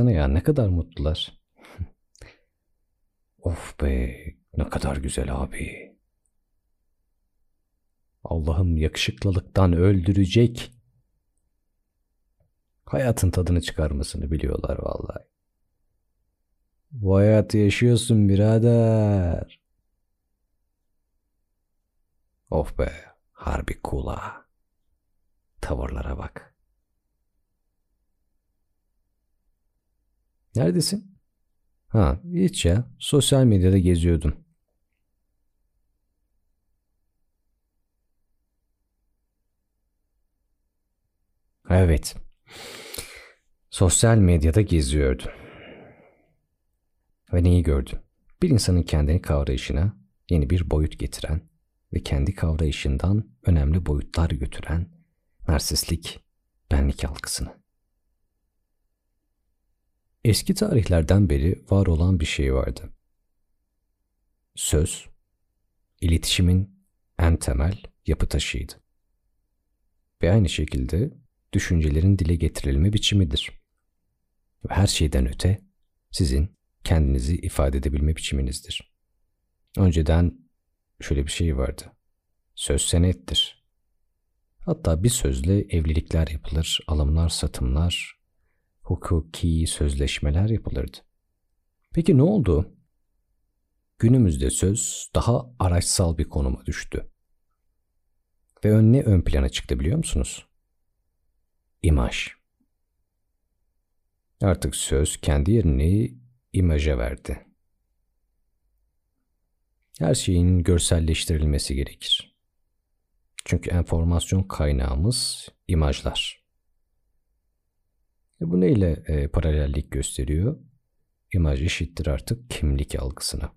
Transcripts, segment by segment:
Baksana ya ne kadar mutlular. of be ne kadar güzel abi. Allah'ım yakışıklılıktan öldürecek. Hayatın tadını çıkarmasını biliyorlar vallahi. Bu hayatı yaşıyorsun birader. Of be harbi kula. Tavırlara bak. Neredesin? Ha hiç ya sosyal medyada geziyordum. Evet. Sosyal medyada geziyordu. Ve neyi gördü? Bir insanın kendini kavrayışına yeni bir boyut getiren ve kendi kavrayışından önemli boyutlar götüren narsistlik benlik algısını. Eski tarihlerden beri var olan bir şey vardı. Söz, iletişimin en temel yapı taşıydı. Ve aynı şekilde düşüncelerin dile getirilme biçimidir. Ve her şeyden öte sizin kendinizi ifade edebilme biçiminizdir. Önceden şöyle bir şey vardı. Söz senettir. Hatta bir sözle evlilikler yapılır, alımlar, satımlar, hukuki sözleşmeler yapılırdı. Peki ne oldu? Günümüzde söz daha araçsal bir konuma düştü. Ve ön ne ön plana çıktı biliyor musunuz? İmaj. Artık söz kendi yerini imaja verdi. Her şeyin görselleştirilmesi gerekir. Çünkü enformasyon kaynağımız imajlar. E bu neyle e, paralellik gösteriyor? İmaj eşittir artık kimlik algısına.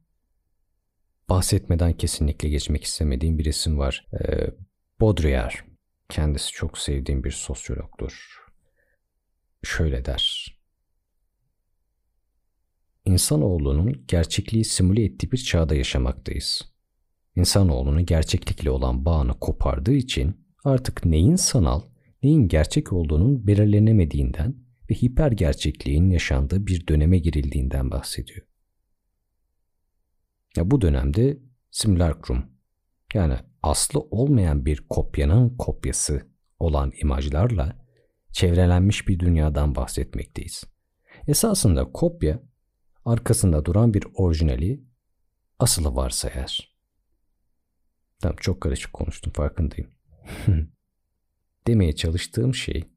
Bahsetmeden kesinlikle geçmek istemediğim bir isim var. E, Baudrillard. Kendisi çok sevdiğim bir sosyologdur. Şöyle der. İnsanoğlunun gerçekliği simüle ettiği bir çağda yaşamaktayız. İnsanoğlunun gerçeklikle olan bağını kopardığı için artık neyin sanal, neyin gerçek olduğunun belirlenemediğinden ve hiper gerçekliğin yaşandığı bir döneme girildiğinden bahsediyor. Ya bu dönemde simulacrum yani aslı olmayan bir kopyanın kopyası olan imajlarla çevrelenmiş bir dünyadan bahsetmekteyiz. Esasında kopya arkasında duran bir orijinali asılı varsa eğer. Tamam çok karışık konuştum farkındayım. Demeye çalıştığım şey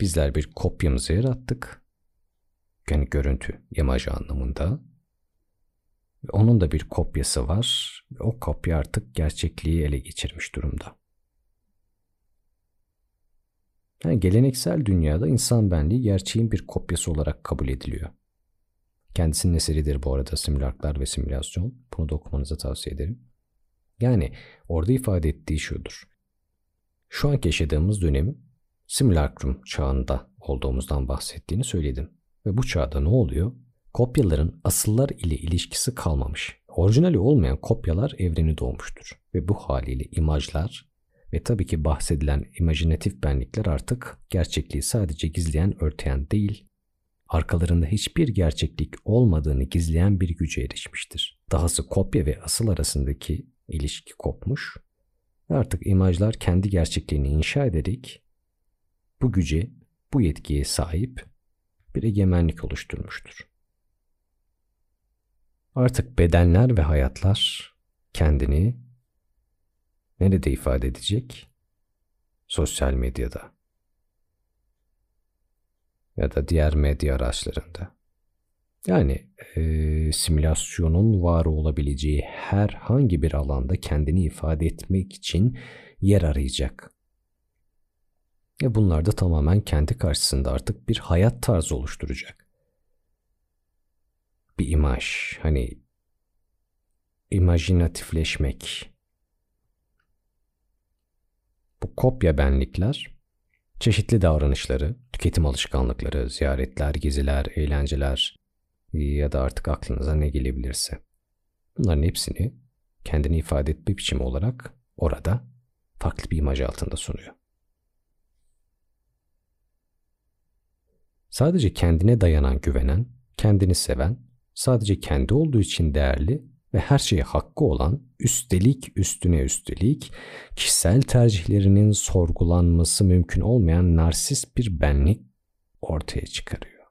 bizler bir kopyamızı yarattık. Yani görüntü, imaj anlamında. Onun da bir kopyası var. O kopya artık gerçekliği ele geçirmiş durumda. Yani geleneksel dünyada insan benliği gerçeğin bir kopyası olarak kabul ediliyor. Kendisinin eseridir bu arada simülaklar ve simülasyon. Bunu da okumanızı tavsiye ederim. Yani orada ifade ettiği şudur. Şu anki yaşadığımız dönemi simülakrum çağında olduğumuzdan bahsettiğini söyledim. Ve bu çağda ne oluyor? Kopyaların asıllar ile ilişkisi kalmamış. Orijinali olmayan kopyalar evreni doğmuştur. Ve bu haliyle imajlar ve tabii ki bahsedilen imajinatif benlikler artık gerçekliği sadece gizleyen, örteyen değil, arkalarında hiçbir gerçeklik olmadığını gizleyen bir güce erişmiştir. Dahası kopya ve asıl arasındaki ilişki kopmuş ve artık imajlar kendi gerçekliğini inşa ederek bu güce, bu yetkiye sahip bir egemenlik oluşturmuştur. Artık bedenler ve hayatlar kendini nerede ifade edecek? Sosyal medyada ya da diğer medya araçlarında. Yani e, simülasyonun var olabileceği herhangi bir alanda kendini ifade etmek için yer arayacak. Ve bunlar da tamamen kendi karşısında artık bir hayat tarzı oluşturacak. Bir imaj, hani imajinatifleşmek. Bu kopya benlikler çeşitli davranışları, tüketim alışkanlıkları, ziyaretler, geziler, eğlenceler ya da artık aklınıza ne gelebilirse. Bunların hepsini kendini ifade etme biçimi olarak orada farklı bir imaj altında sunuyor. Sadece kendine dayanan, güvenen, kendini seven, sadece kendi olduğu için değerli ve her şeye hakkı olan, üstelik üstüne üstelik kişisel tercihlerinin sorgulanması mümkün olmayan narsist bir benlik ortaya çıkarıyor.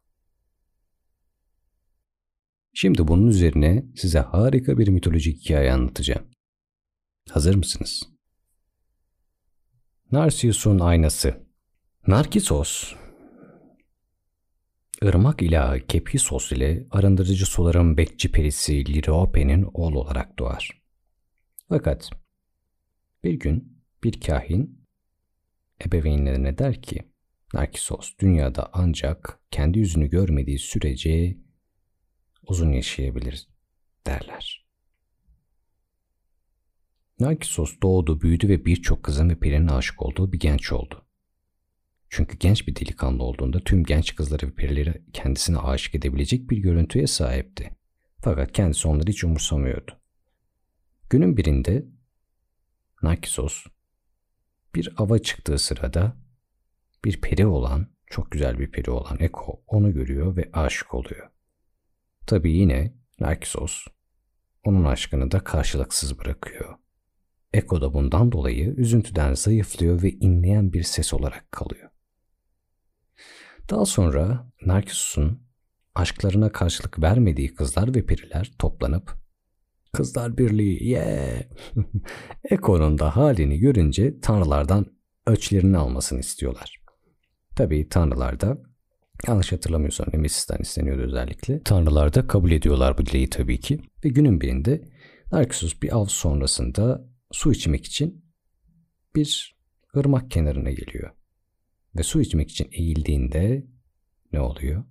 Şimdi bunun üzerine size harika bir mitolojik hikaye anlatacağım. Hazır mısınız? Narsius'un aynası. Narkisos, ırmak ilahı Kepisos ile arındırıcı suların bekçi perisi Liriope'nin oğlu olarak doğar. Fakat bir gün bir kahin ebeveynlerine der ki, Narkisos dünyada ancak kendi yüzünü görmediği sürece uzun yaşayabilir derler. Narkisos doğdu, büyüdü ve birçok kızın ve perinin aşık olduğu bir genç oldu. Çünkü genç bir delikanlı olduğunda tüm genç kızları ve perileri kendisine aşık edebilecek bir görüntüye sahipti. Fakat kendisi onları hiç umursamıyordu. Günün birinde Narkisos bir ava çıktığı sırada bir peri olan, çok güzel bir peri olan Eko onu görüyor ve aşık oluyor. Tabii yine Narkisos onun aşkını da karşılıksız bırakıyor. Eko da bundan dolayı üzüntüden zayıflıyor ve inleyen bir ses olarak kalıyor. Daha sonra Narkissus'un aşklarına karşılık vermediği kızlar ve periler toplanıp Kızlar Birliği yeah! Eko'nun da halini görünce tanrılardan ölçülerini almasını istiyorlar. Tabii tanrılar da yanlış hatırlamıyorsam Nemesis'ten isteniyordu özellikle. Tanrılar da kabul ediyorlar bu dileği tabii ki. Ve günün birinde Narkissus bir av sonrasında su içmek için bir ırmak kenarına geliyor. Ve su içmek için eğildiğinde ne oluyor?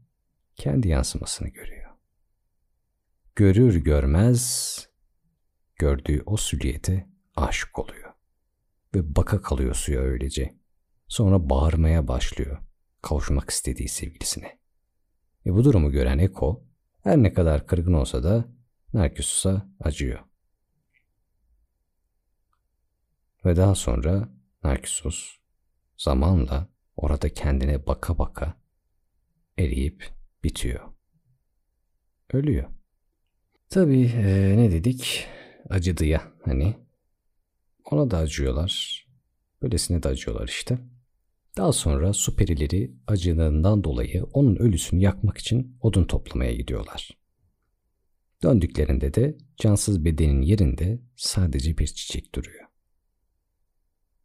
Kendi yansımasını görüyor. Görür görmez gördüğü o süliyete aşık oluyor. Ve baka kalıyor suya öylece. Sonra bağırmaya başlıyor kavuşmak istediği sevgilisine. Ve bu durumu gören Eko her ne kadar kırgın olsa da Narkissus'a acıyor. Ve daha sonra Narkissus zamanla orada kendine baka baka eriyip bitiyor. Ölüyor. Tabii ee, ne dedik? Acıdı ya hani. Ona da acıyorlar. Böylesine de acıyorlar işte. Daha sonra su perileri acılığından dolayı onun ölüsünü yakmak için odun toplamaya gidiyorlar. Döndüklerinde de cansız bedenin yerinde sadece bir çiçek duruyor.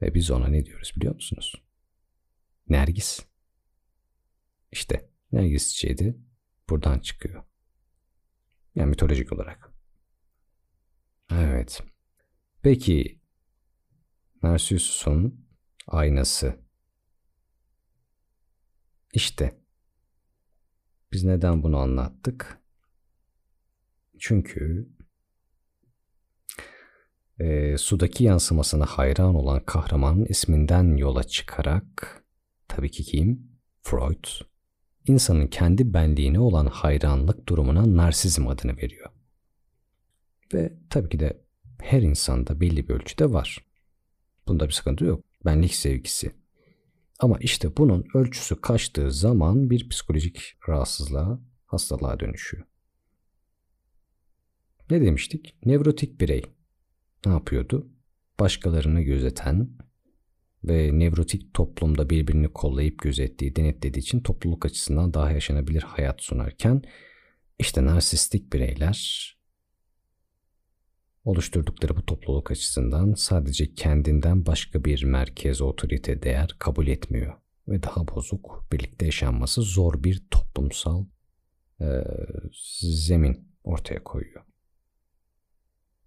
Ve biz ona ne diyoruz biliyor musunuz? Nergis. İşte Nergis çiçeği buradan çıkıyor. Yani mitolojik olarak. Evet. Peki Narcissus'un aynası. İşte biz neden bunu anlattık? Çünkü e, sudaki yansımasına hayran olan kahramanın isminden yola çıkarak tabii ki kim? Freud insanın kendi benliğine olan hayranlık durumuna narsizm adını veriyor. Ve tabii ki de her insanda belli bir ölçüde var. Bunda bir sıkıntı yok. Benlik sevgisi. Ama işte bunun ölçüsü kaçtığı zaman bir psikolojik rahatsızlığa, hastalığa dönüşüyor. Ne demiştik? Nevrotik birey ne yapıyordu? Başkalarını gözeten ve nevrotik toplumda birbirini kollayıp gözettiği, denetlediği için topluluk açısından daha yaşanabilir hayat sunarken işte narsistik bireyler oluşturdukları bu topluluk açısından sadece kendinden başka bir merkez otorite değer kabul etmiyor ve daha bozuk, birlikte yaşanması zor bir toplumsal e, zemin ortaya koyuyor.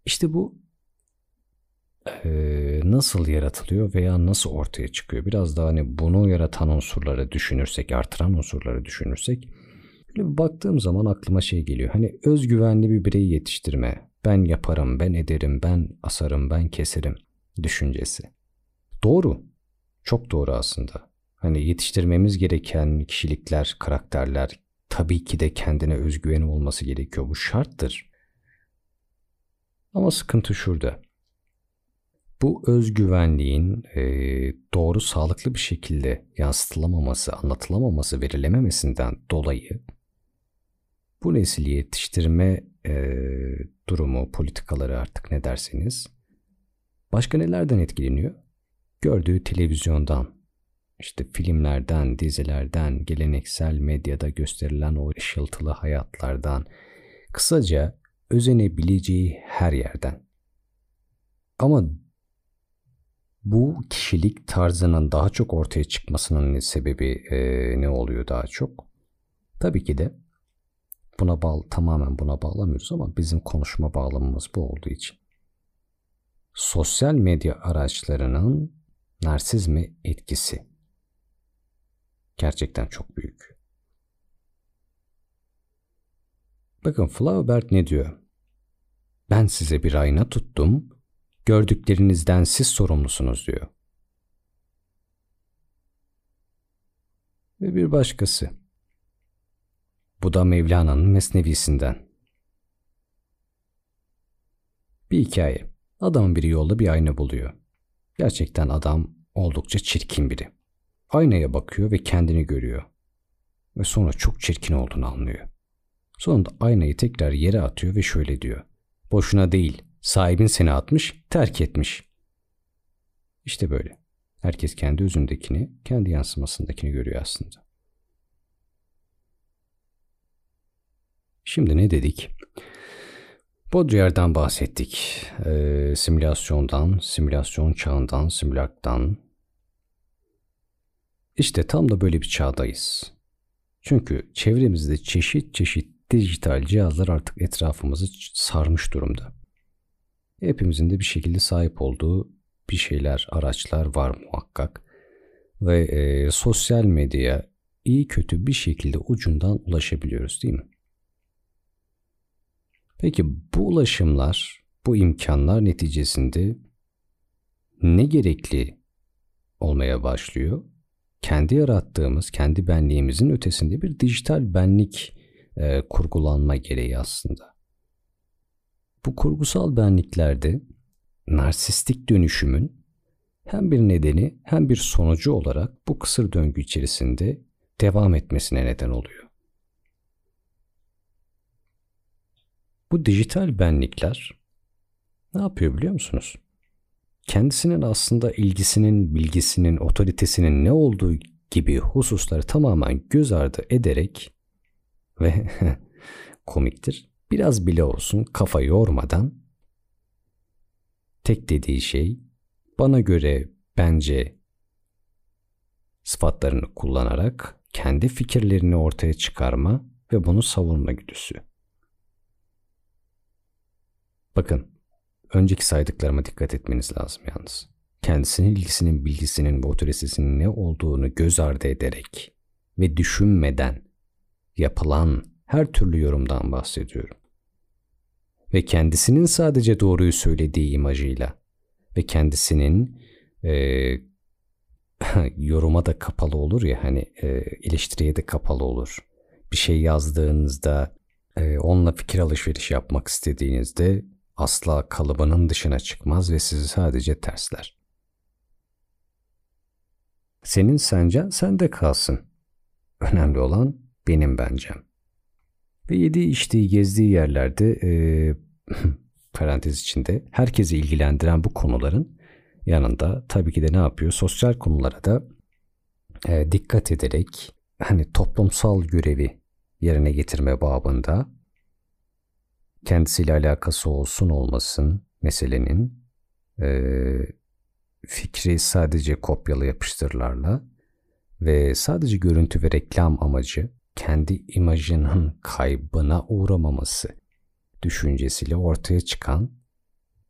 İşte bu e, nasıl yaratılıyor veya nasıl ortaya çıkıyor? Biraz daha hani bunu yaratan unsurları düşünürsek, artıran unsurları düşünürsek böyle bir baktığım zaman aklıma şey geliyor. Hani özgüvenli bir bireyi yetiştirme, ben yaparım, ben ederim, ben asarım, ben keserim düşüncesi. Doğru. Çok doğru aslında. Hani yetiştirmemiz gereken kişilikler, karakterler tabii ki de kendine özgüveni olması gerekiyor. Bu şarttır. Ama sıkıntı şurada. Bu özgüvenliğin e, doğru sağlıklı bir şekilde yansıtılamaması, anlatılamaması, verilememesinden dolayı bu nesili yetiştirme e, durumu, politikaları artık ne derseniz başka nelerden etkileniyor? Gördüğü televizyondan, işte filmlerden, dizilerden, geleneksel medyada gösterilen o ışıltılı hayatlardan, kısaca özenebileceği her yerden. Ama bu kişilik tarzının daha çok ortaya çıkmasının sebebi e, ne oluyor daha çok? Tabii ki de buna bağlı, tamamen buna bağlamıyoruz ama bizim konuşma bağlamamız bu olduğu için. Sosyal medya araçlarının narsizme etkisi gerçekten çok büyük. Bakın Flaubert ne diyor? Ben size bir ayna tuttum, gördüklerinizden siz sorumlusunuz diyor. Ve bir başkası. Bu da Mevlana'nın Mesnevisinden. Bir hikaye. Adamın biri yolda bir ayna buluyor. Gerçekten adam oldukça çirkin biri. Aynaya bakıyor ve kendini görüyor. Ve sonra çok çirkin olduğunu anlıyor. Sonunda aynayı tekrar yere atıyor ve şöyle diyor. Boşuna değil, sahibin seni atmış, terk etmiş. İşte böyle. Herkes kendi özündekini, kendi yansımasındakini görüyor aslında. Şimdi ne dedik? Baudrillard'dan bahsettik. E, simülasyondan, simülasyon çağından, simülaktan. İşte tam da böyle bir çağdayız. Çünkü çevremizde çeşit çeşit dijital cihazlar artık etrafımızı sarmış durumda. Hepimizin de bir şekilde sahip olduğu bir şeyler, araçlar var muhakkak. Ve e, sosyal medyaya iyi kötü bir şekilde ucundan ulaşabiliyoruz değil mi? Peki bu ulaşımlar, bu imkanlar neticesinde ne gerekli olmaya başlıyor? Kendi yarattığımız, kendi benliğimizin ötesinde bir dijital benlik e, kurgulanma gereği aslında. Bu kurgusal benliklerde narsistik dönüşümün hem bir nedeni hem bir sonucu olarak bu kısır döngü içerisinde devam etmesine neden oluyor. Bu dijital benlikler ne yapıyor biliyor musunuz? Kendisinin aslında ilgisinin, bilgisinin, otoritesinin ne olduğu gibi hususları tamamen göz ardı ederek ve komiktir biraz bile olsun kafa yormadan tek dediği şey bana göre bence sıfatlarını kullanarak kendi fikirlerini ortaya çıkarma ve bunu savunma güdüsü. Bakın, önceki saydıklarıma dikkat etmeniz lazım yalnız. Kendisinin ilgisinin, bilgisinin ve otoritesinin ne olduğunu göz ardı ederek ve düşünmeden yapılan her türlü yorumdan bahsediyorum. Ve kendisinin sadece doğruyu söylediği imajıyla ve kendisinin e, yoruma da kapalı olur ya hani e, eleştiriye de kapalı olur. Bir şey yazdığınızda e, onunla fikir alışveriş yapmak istediğinizde asla kalıbının dışına çıkmaz ve sizi sadece tersler. Senin sencen sende kalsın. Önemli olan benim bencem. Ve yediği içtiği gezdiği yerlerde e, parantez içinde herkesi ilgilendiren bu konuların yanında tabii ki de ne yapıyor? Sosyal konulara da e, dikkat ederek hani toplumsal görevi yerine getirme babında kendisiyle alakası olsun olmasın meselenin e, fikri sadece kopyalı yapıştırlarla ve sadece görüntü ve reklam amacı kendi imajının kaybına uğramaması düşüncesiyle ortaya çıkan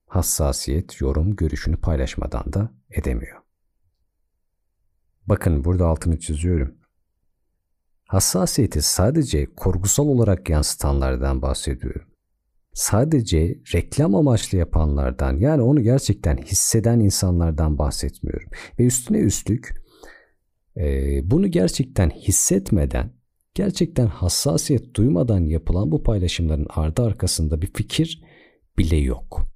hassasiyet, yorum, görüşünü paylaşmadan da edemiyor. Bakın burada altını çiziyorum. Hassasiyeti sadece kurgusal olarak yansıtanlardan bahsediyorum sadece reklam amaçlı yapanlardan yani onu gerçekten hisseden insanlardan bahsetmiyorum. Ve üstüne üstlük bunu gerçekten hissetmeden, gerçekten hassasiyet duymadan yapılan bu paylaşımların ardı arkasında bir fikir bile yok.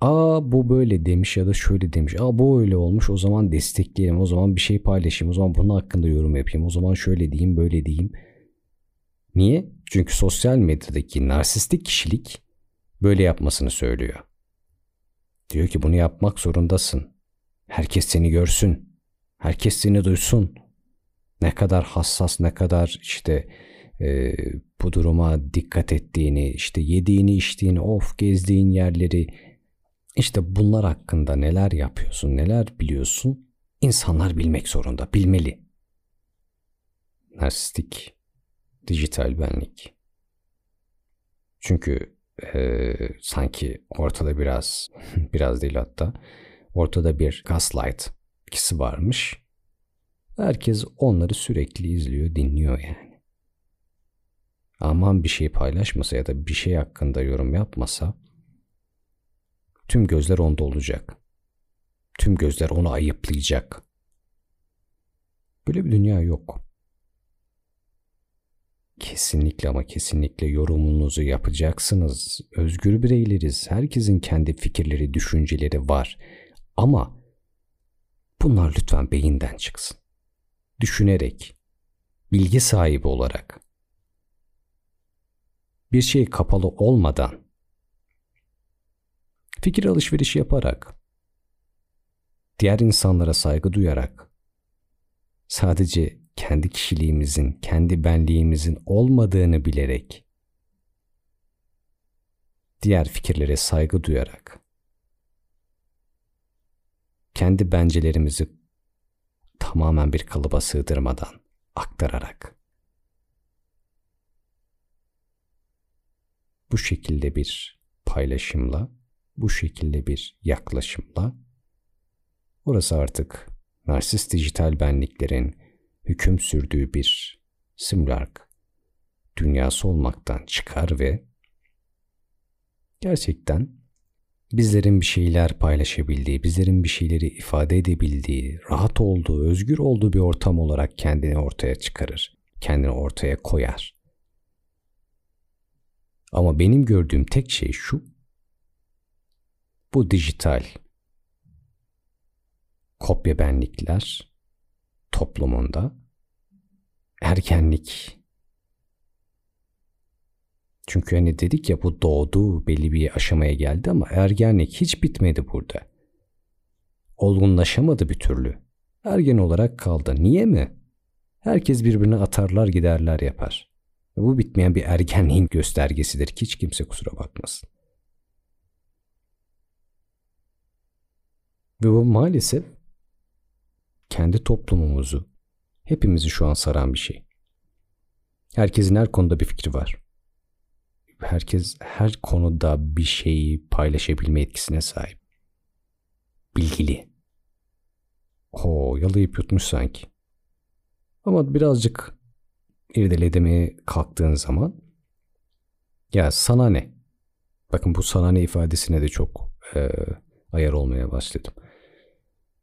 Aa bu böyle demiş ya da şöyle demiş. Aa bu öyle olmuş o zaman destekleyelim. O zaman bir şey paylaşayım. O zaman bunun hakkında yorum yapayım. O zaman şöyle diyeyim böyle diyeyim. Niye? Çünkü sosyal medyadaki narsistik kişilik böyle yapmasını söylüyor. Diyor ki bunu yapmak zorundasın. Herkes seni görsün. Herkes seni duysun. Ne kadar hassas, ne kadar işte e, bu duruma dikkat ettiğini, işte yediğini, içtiğini, of gezdiğin yerleri, işte bunlar hakkında neler yapıyorsun, neler biliyorsun, insanlar bilmek zorunda, bilmeli. Narsistik, dijital benlik. Çünkü e, sanki ortada biraz, biraz değil hatta, ortada bir gaslight ikisi varmış. Herkes onları sürekli izliyor, dinliyor yani. Aman bir şey paylaşmasa ya da bir şey hakkında yorum yapmasa tüm gözler onda olacak. Tüm gözler onu ayıplayacak. Böyle bir dünya yok. Kesinlikle ama kesinlikle yorumunuzu yapacaksınız. Özgür bireyleriz. Herkesin kendi fikirleri, düşünceleri var. Ama bunlar lütfen beyinden çıksın. Düşünerek, bilgi sahibi olarak, bir şey kapalı olmadan, fikir alışverişi yaparak, diğer insanlara saygı duyarak, sadece kendi kişiliğimizin, kendi benliğimizin olmadığını bilerek, diğer fikirlere saygı duyarak, kendi bencelerimizi tamamen bir kalıba sığdırmadan, aktararak, bu şekilde bir paylaşımla, bu şekilde bir yaklaşımla, orası artık narsist dijital benliklerin hüküm sürdüğü bir simülark dünyası olmaktan çıkar ve gerçekten bizlerin bir şeyler paylaşabildiği, bizlerin bir şeyleri ifade edebildiği, rahat olduğu, özgür olduğu bir ortam olarak kendini ortaya çıkarır. Kendini ortaya koyar. Ama benim gördüğüm tek şey şu. Bu dijital kopya benlikler toplumunda ergenlik çünkü hani dedik ya bu doğdu belli bir aşamaya geldi ama ergenlik hiç bitmedi burada. Olgunlaşamadı bir türlü. Ergen olarak kaldı. Niye mi? Herkes birbirine atarlar giderler yapar. Bu bitmeyen bir ergenliğin göstergesidir hiç kimse kusura bakmasın. Ve bu maalesef kendi toplumumuzu, hepimizi şu an saran bir şey. Herkesin her konuda bir fikri var. Herkes her konuda bir şeyi paylaşabilme etkisine sahip. Bilgili. O yalayıp yutmuş sanki. Ama birazcık irdeledemeye kalktığın zaman ya sana ne? Bakın bu sana ne ifadesine de çok e, ayar olmaya başladım.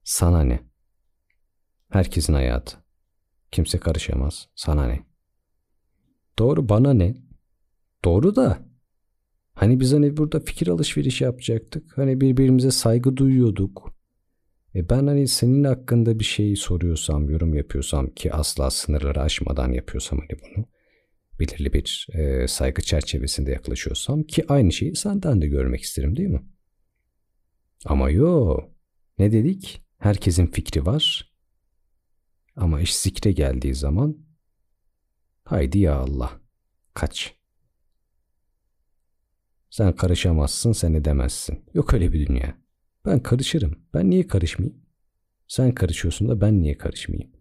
Sana ne? Herkesin hayatı. Kimse karışamaz. Sana ne? Doğru bana ne? Doğru da hani biz hani burada fikir alışverişi yapacaktık. Hani birbirimize saygı duyuyorduk. E ben hani senin hakkında bir şey soruyorsam, yorum yapıyorsam ki asla sınırları aşmadan yapıyorsam hani bunu belirli bir e, saygı çerçevesinde yaklaşıyorsam ki aynı şeyi senden de görmek isterim değil mi? Ama yo. Ne dedik? Herkesin fikri var. Ama iş zikre geldiği zaman haydi ya Allah kaç. Sen karışamazsın, sen edemezsin. Yok öyle bir dünya. Ben karışırım. Ben niye karışmayayım? Sen karışıyorsun da ben niye karışmayayım?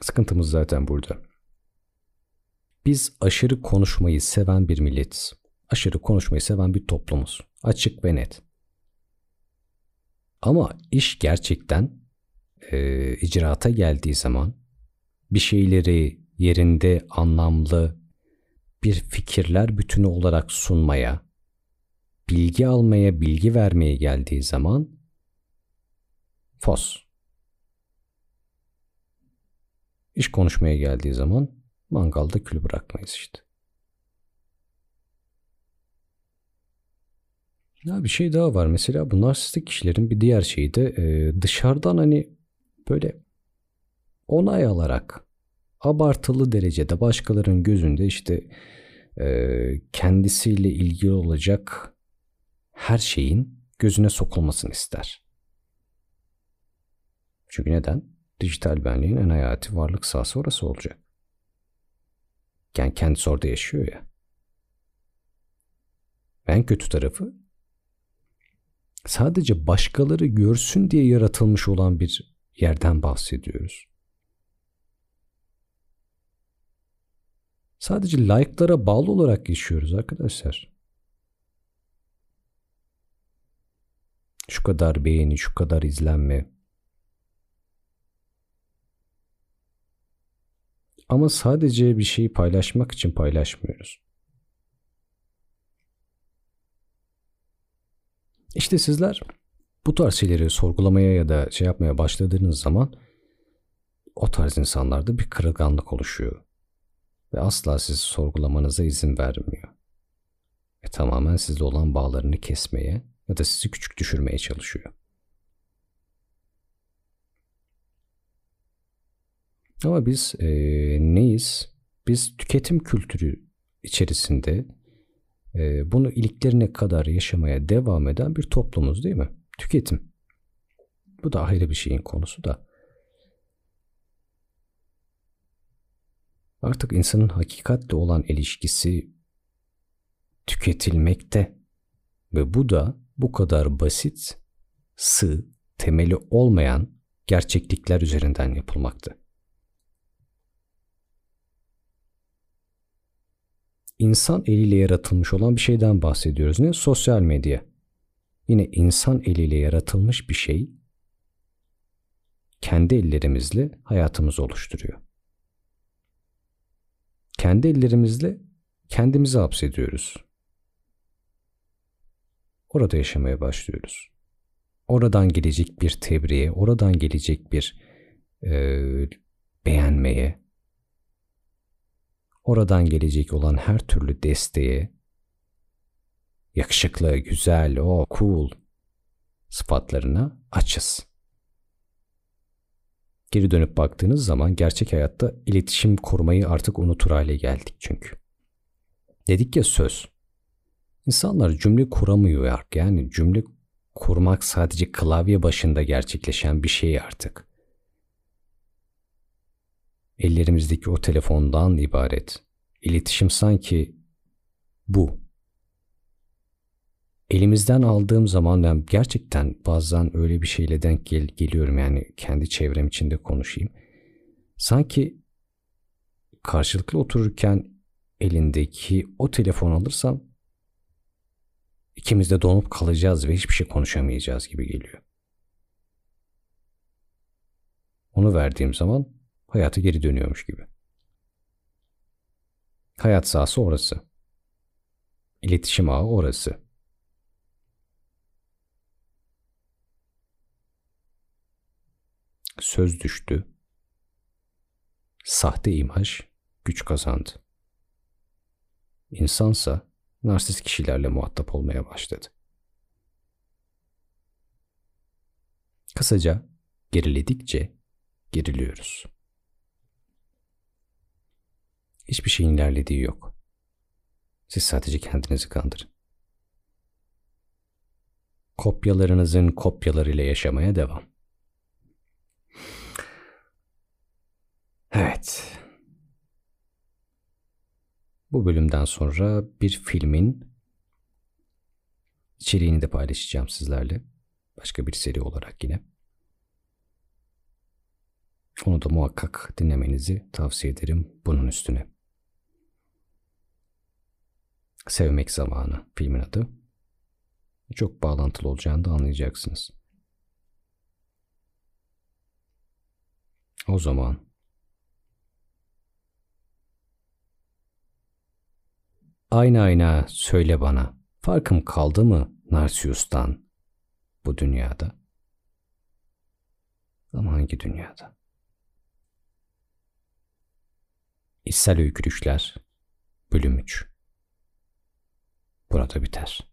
Sıkıntımız zaten burada. Biz aşırı konuşmayı seven bir milletiz. Aşırı konuşmayı seven bir toplumuz. Açık ve net. Ama iş gerçekten e, icraata geldiği zaman bir şeyleri yerinde anlamlı bir fikirler bütünü olarak sunmaya, bilgi almaya, bilgi vermeye geldiği zaman fos. İş konuşmaya geldiği zaman mangalda kül bırakmayız işte. Ya bir şey daha var. Mesela bu narsistik kişilerin bir diğer şeyi de dışarıdan hani böyle onay alarak abartılı derecede başkalarının gözünde işte e, kendisiyle ilgili olacak her şeyin gözüne sokulmasını ister. Çünkü neden? Dijital benliğin en hayati varlık sahası orası olacak. Yani kendisi orada yaşıyor ya. En kötü tarafı sadece başkaları görsün diye yaratılmış olan bir yerden bahsediyoruz. Sadece like'lara bağlı olarak yaşıyoruz arkadaşlar. Şu kadar beğeni, şu kadar izlenme. Ama sadece bir şeyi paylaşmak için paylaşmıyoruz. İşte sizler bu tarz şeyleri sorgulamaya ya da şey yapmaya başladığınız zaman o tarz insanlarda bir kırılganlık oluşuyor. Ve asla sizi sorgulamanıza izin vermiyor. Ve tamamen sizle olan bağlarını kesmeye ya da sizi küçük düşürmeye çalışıyor. Ama biz e, neyiz? Biz tüketim kültürü içerisinde e, bunu iliklerine kadar yaşamaya devam eden bir toplumuz değil mi? Tüketim. Bu da ayrı bir şeyin konusu da. Artık insanın hakikatle olan ilişkisi tüketilmekte ve bu da bu kadar basit, sığ, temeli olmayan gerçeklikler üzerinden yapılmaktı. insan eliyle yaratılmış olan bir şeyden bahsediyoruz. Ne? Sosyal medya. Yine insan eliyle yaratılmış bir şey kendi ellerimizle hayatımızı oluşturuyor. Kendi ellerimizle kendimizi hapsediyoruz. Orada yaşamaya başlıyoruz. Oradan gelecek bir tebriğe, oradan gelecek bir e, beğenmeye, oradan gelecek olan her türlü desteğe, yakışıklı, güzel, o cool sıfatlarına açız. Geri dönüp baktığınız zaman gerçek hayatta iletişim kurmayı artık unutur hale geldik çünkü. Dedik ya söz. İnsanlar cümle kuramıyor artık. Yani cümle kurmak sadece klavye başında gerçekleşen bir şey artık ellerimizdeki o telefondan ibaret. İletişim sanki bu. Elimizden aldığım zaman ben gerçekten bazen öyle bir şeyle denk gel geliyorum yani kendi çevrem içinde konuşayım. Sanki karşılıklı otururken elindeki o telefon alırsam ikimiz de donup kalacağız ve hiçbir şey konuşamayacağız gibi geliyor. Onu verdiğim zaman hayata geri dönüyormuş gibi. Hayat sahası orası. İletişim ağı orası. Söz düştü. Sahte imaj güç kazandı. İnsansa narsist kişilerle muhatap olmaya başladı. Kısaca geriledikçe geriliyoruz. Hiçbir şeyin ilerlediği yok. Siz sadece kendinizi kandırın. Kopyalarınızın kopyalarıyla yaşamaya devam. Evet. Bu bölümden sonra bir filmin içeriğini de paylaşacağım sizlerle. Başka bir seri olarak yine. Onu da muhakkak dinlemenizi tavsiye ederim bunun üstüne. Sevmek Zamanı filmin adı. Çok bağlantılı olacağını da anlayacaksınız. O zaman Ayna ayna söyle bana, farkım kaldı mı Narsius'tan bu dünyada? Ama hangi dünyada? İçsel Öykürüşler Bölüm 3 burada biter.